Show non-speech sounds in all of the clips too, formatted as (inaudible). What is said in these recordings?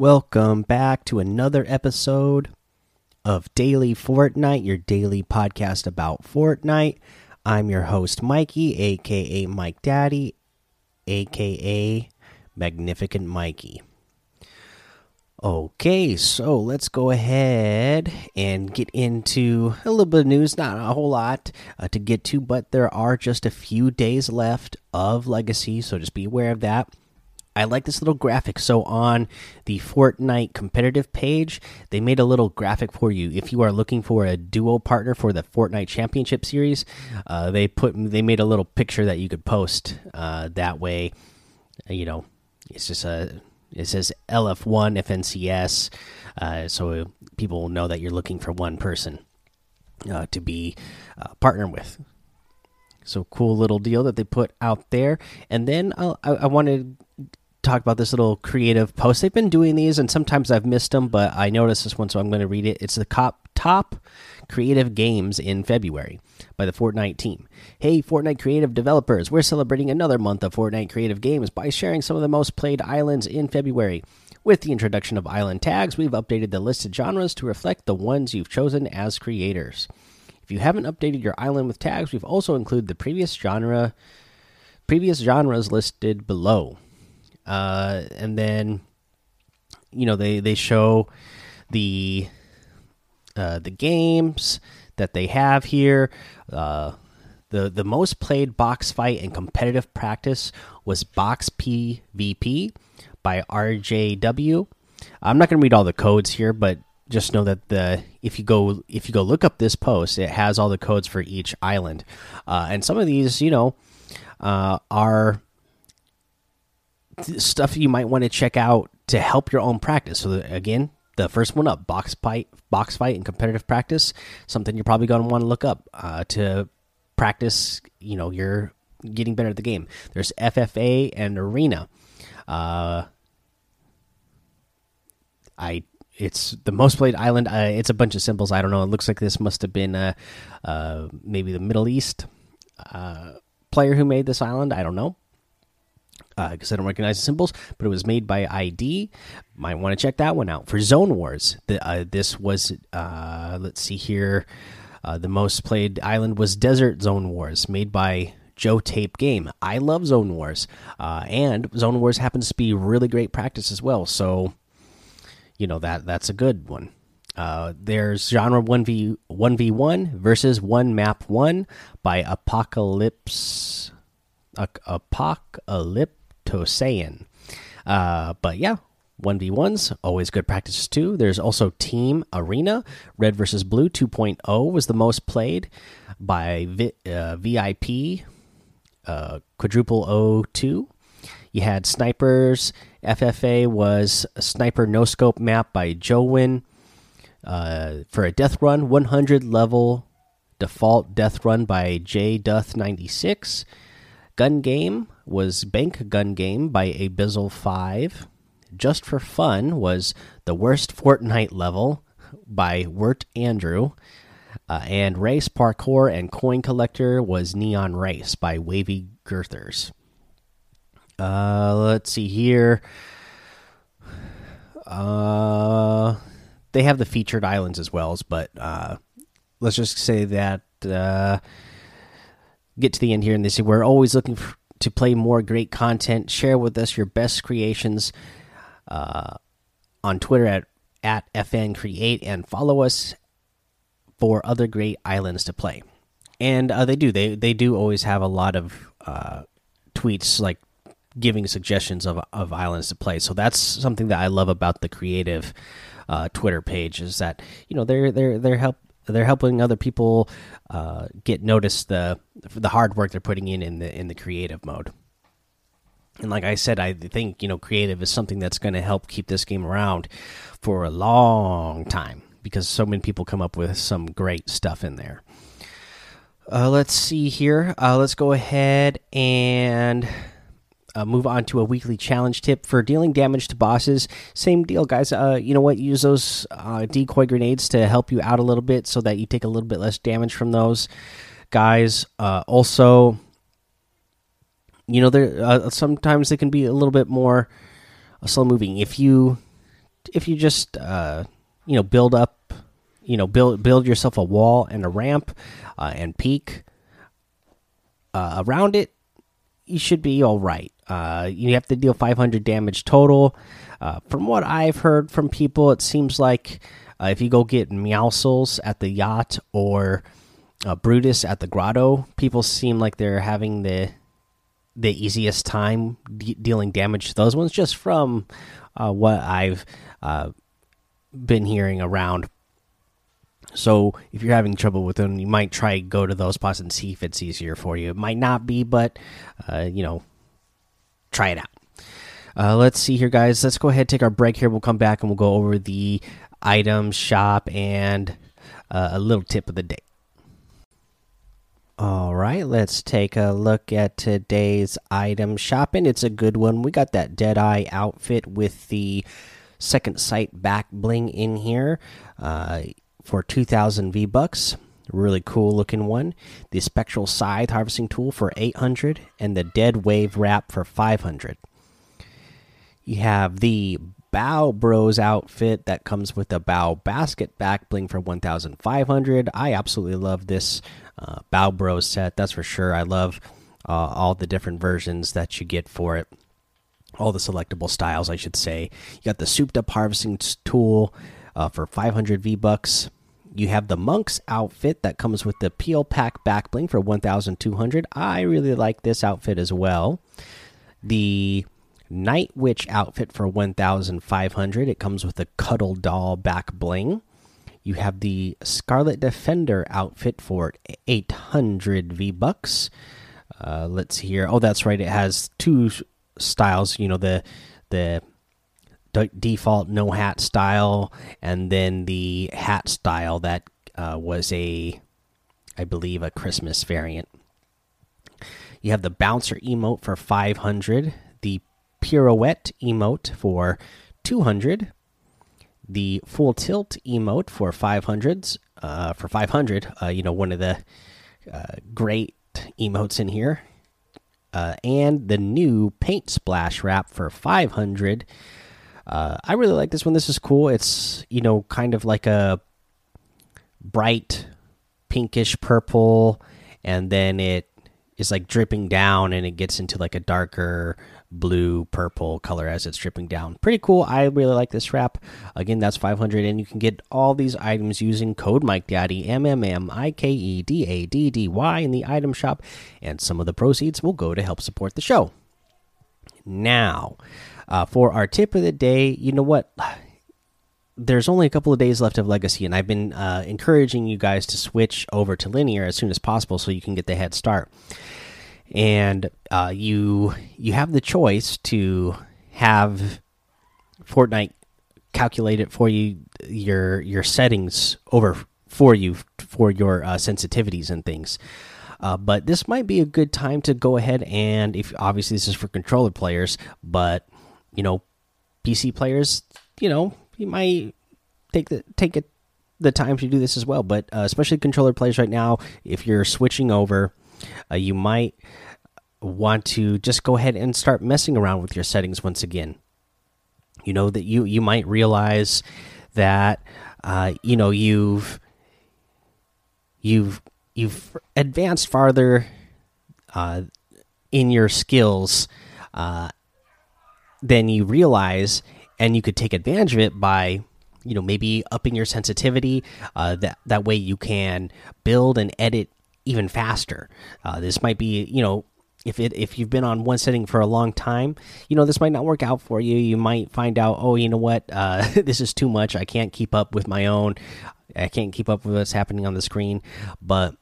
Welcome back to another episode of Daily Fortnite, your daily podcast about Fortnite. I'm your host, Mikey, aka Mike Daddy, aka Magnificent Mikey. Okay, so let's go ahead and get into a little bit of news. Not a whole lot uh, to get to, but there are just a few days left of Legacy, so just be aware of that. I like this little graphic. So on the Fortnite competitive page, they made a little graphic for you. If you are looking for a duo partner for the Fortnite Championship Series, uh, they put they made a little picture that you could post. Uh, that way, you know, it's just a it says LF1 FNCS, uh, so people will know that you're looking for one person uh, to be uh, partner with. So cool little deal that they put out there. And then uh, I, I wanted talk about this little creative post. They've been doing these, and sometimes I've missed them, but I noticed this one, so I'm going to read it. It's the cop, top creative games in February by the Fortnite team. Hey, Fortnite creative developers, we're celebrating another month of Fortnite creative games by sharing some of the most played islands in February. With the introduction of island tags, we've updated the listed genres to reflect the ones you've chosen as creators. If you haven't updated your island with tags, we've also included the previous genre previous genres listed below uh, and then you know they they show the uh, the games that they have here. Uh, the the most played box fight and competitive practice was Box PvP by RJW. I'm not going to read all the codes here, but just know that the if you go if you go look up this post, it has all the codes for each island, uh, and some of these, you know, uh, are stuff you might want to check out to help your own practice. So again, the first one up, box fight, box fight, and competitive practice, something you're probably going to want to look up uh, to practice. You know, you're getting better at the game. There's FFA and Arena. Uh, I it's the most played island. Uh, it's a bunch of symbols. I don't know. It looks like this must have been uh, uh, maybe the Middle East uh, player who made this island. I don't know because uh, I don't recognize the symbols, but it was made by ID. Might want to check that one out for Zone Wars. The, uh, this was, uh, let's see here, uh, the most played island was Desert Zone Wars, made by Joe Tape Game. I love Zone Wars, uh, and Zone Wars happens to be really great practice as well. So, you know that that's a good one. Uh, there's genre 1v 1v1 versus 1 map 1 by Apocalypse Apocalypse Tosayan. Uh, but yeah, 1v1s, always good practice too. There's also Team Arena. Red versus Blue 2.0 was the most played by uh, VIP uh, Quadruple 02. You had Snipers. FFA was Sniper No Scope map by Jowin. Uh, for a death run, 100 level default death run by J Duth 96. Gun Game was Bank Gun Game by Abyssal 5. Just for Fun was The Worst Fortnite Level by Wirt Andrew. Uh, and Race Parkour and Coin Collector was Neon Race by Wavy Girthers. Uh, let's see here. Uh, they have the featured islands as well, but uh, let's just say that uh, get to the end here and they say we're always looking for, to play more great content. Share with us your best creations uh, on Twitter at at FN Create and follow us for other great islands to play. And uh, they do they they do always have a lot of uh, tweets like giving suggestions of of islands to play. So that's something that I love about the creative uh, Twitter page is that you know they're they're they're help they're helping other people uh, get noticed the the hard work they're putting in in the in the creative mode. And like I said, I think you know creative is something that's going to help keep this game around for a long time because so many people come up with some great stuff in there. Uh, let's see here. Uh, let's go ahead and uh, move on to a weekly challenge tip for dealing damage to bosses. Same deal, guys. Uh, you know what? Use those uh, decoy grenades to help you out a little bit so that you take a little bit less damage from those guys. Uh, also, you know, there uh, sometimes they can be a little bit more slow moving. If you if you just uh, you know build up, you know build build yourself a wall and a ramp uh, and peek uh, around it, you should be all right. Uh, you have to deal 500 damage total. Uh, from what I've heard from people, it seems like uh, if you go get Meowscles at the yacht or uh, Brutus at the grotto, people seem like they're having the the easiest time de dealing damage to those ones, just from uh, what I've uh, been hearing around. So if you're having trouble with them, you might try go to those spots and see if it's easier for you. It might not be, but uh, you know, try it out. Uh, let's see here, guys. Let's go ahead take our break here. We'll come back and we'll go over the item shop and uh, a little tip of the day. All right, let's take a look at today's item shopping. It's a good one. We got that Deadeye outfit with the second sight back bling in here uh, for 2,000 V bucks. Really cool looking one. The Spectral Scythe harvesting tool for 800 and the Dead Wave wrap for 500. You have the Bao Bros outfit that comes with a Bao Basket back bling for 1,500. I absolutely love this uh, Bao Bros set, that's for sure. I love uh, all the different versions that you get for it. All the selectable styles, I should say. You got the souped up harvesting tool uh, for 500 V bucks. You have the monk's outfit that comes with the peel pack back bling for 1,200. I really like this outfit as well. The Night Witch outfit for 1,500. It comes with a cuddle doll back bling. You have the Scarlet Defender outfit for 800 V bucks. Uh, let's see here. Oh, that's right. It has two styles. You know the the default no hat style, and then the hat style that uh, was a, I believe, a Christmas variant. You have the bouncer emote for 500, the pirouette emote for 200, the full tilt emote for 500s uh, for 500 uh, you know one of the uh, great emotes in here uh, and the new paint splash wrap for 500 uh, i really like this one. This is cool. It's you know kind of like a bright pinkish purple and then it is like dripping down and it gets into like a darker blue purple color as it's dripping down. Pretty cool. I really like this wrap. Again that's 500 and you can get all these items using code mike daddy m m m i k e d a d d y in the item shop and some of the proceeds will go to help support the show now. Uh, for our tip of the day you know what? There's only a couple of days left of legacy and i've been uh, encouraging you guys to switch over to linear as soon as possible so you can get the head start. And uh, you you have the choice to have Fortnite calculate it for you your your settings over for you for your uh, sensitivities and things. Uh, but this might be a good time to go ahead and if obviously this is for controller players, but you know PC players, you know you might take the take it the time to do this as well. But uh, especially controller players right now, if you're switching over uh, you might want to just go ahead and start messing around with your settings once again. You know that you you might realize that uh, you know you've you've you've advanced farther uh, in your skills uh, than you realize, and you could take advantage of it by you know maybe upping your sensitivity. Uh, that that way you can build and edit even faster. Uh, this might be, you know, if it if you've been on one setting for a long time, you know this might not work out for you. You might find out, oh, you know what, uh, (laughs) this is too much. I can't keep up with my own. I can't keep up with what's happening on the screen. But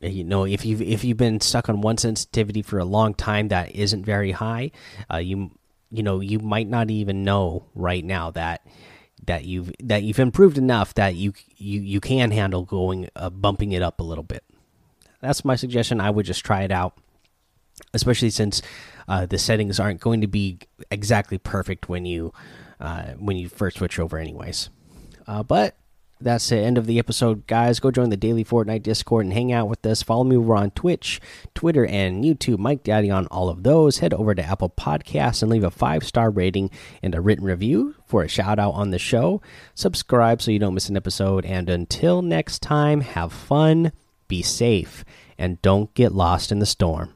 you know, if you've if you've been stuck on one sensitivity for a long time that isn't very high, uh, you you know you might not even know right now that that you've that you've improved enough that you you you can handle going uh, bumping it up a little bit that's my suggestion. I would just try it out, especially since uh, the settings aren't going to be exactly perfect when you uh, when you first switch over, anyways. Uh, but that's the end of the episode, guys. Go join the daily Fortnite Discord and hang out with us. Follow me over on Twitch, Twitter, and YouTube. Mike Daddy on all of those. Head over to Apple Podcasts and leave a five star rating and a written review for a shout out on the show. Subscribe so you don't miss an episode. And until next time, have fun, be safe, and don't get lost in the storm.